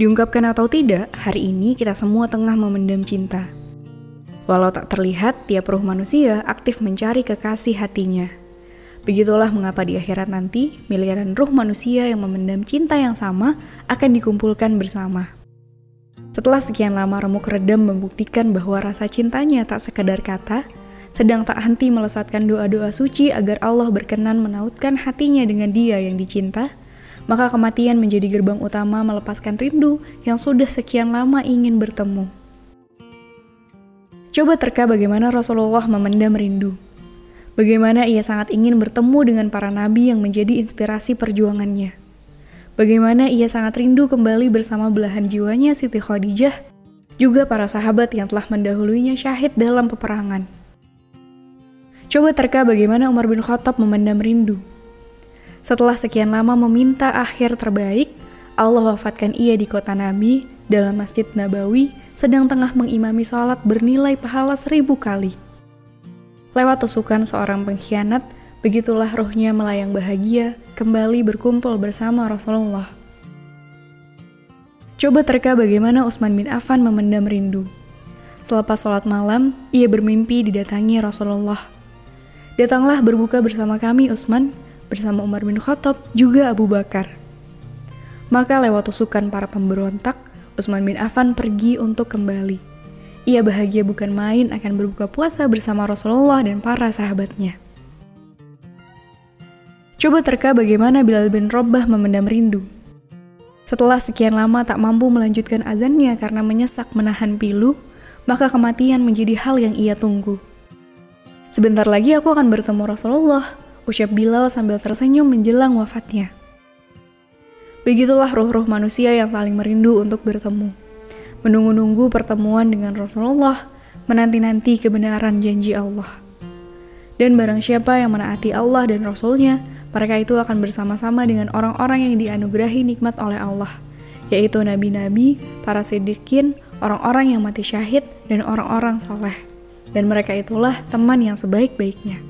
Diungkapkan atau tidak, hari ini kita semua tengah memendam cinta. Walau tak terlihat, tiap ruh manusia aktif mencari kekasih hatinya. Begitulah mengapa di akhirat nanti, miliaran ruh manusia yang memendam cinta yang sama akan dikumpulkan bersama. Setelah sekian lama remuk redam membuktikan bahwa rasa cintanya tak sekadar kata, sedang tak henti melesatkan doa-doa suci agar Allah berkenan menautkan hatinya dengan dia yang dicinta, maka kematian menjadi gerbang utama melepaskan rindu yang sudah sekian lama ingin bertemu. Coba terka bagaimana Rasulullah memendam rindu. Bagaimana ia sangat ingin bertemu dengan para nabi yang menjadi inspirasi perjuangannya. Bagaimana ia sangat rindu kembali bersama belahan jiwanya Siti Khadijah, juga para sahabat yang telah mendahulunya syahid dalam peperangan. Coba terka bagaimana Umar bin Khattab memendam rindu setelah sekian lama meminta akhir terbaik, Allah wafatkan ia di kota Nabi dalam Masjid Nabawi sedang tengah mengimami sholat bernilai pahala seribu kali. Lewat tusukan seorang pengkhianat, begitulah rohnya melayang bahagia kembali berkumpul bersama Rasulullah. Coba terka bagaimana Utsman bin Affan memendam rindu. Selepas sholat malam, ia bermimpi didatangi Rasulullah. Datanglah berbuka bersama kami, Utsman, bersama Umar bin Khattab juga Abu Bakar. Maka lewat tusukan para pemberontak, Utsman bin Affan pergi untuk kembali. Ia bahagia bukan main akan berbuka puasa bersama Rasulullah dan para sahabatnya. Coba terka bagaimana Bilal bin Robah memendam rindu. Setelah sekian lama tak mampu melanjutkan azannya karena menyesak menahan pilu, maka kematian menjadi hal yang ia tunggu. Sebentar lagi aku akan bertemu Rasulullah, ucap Bilal sambil tersenyum menjelang wafatnya. Begitulah roh-roh manusia yang saling merindu untuk bertemu. Menunggu-nunggu pertemuan dengan Rasulullah, menanti-nanti kebenaran janji Allah. Dan barang siapa yang menaati Allah dan Rasulnya, mereka itu akan bersama-sama dengan orang-orang yang dianugerahi nikmat oleh Allah, yaitu nabi-nabi, para sidikin, orang-orang yang mati syahid, dan orang-orang soleh. Dan mereka itulah teman yang sebaik-baiknya.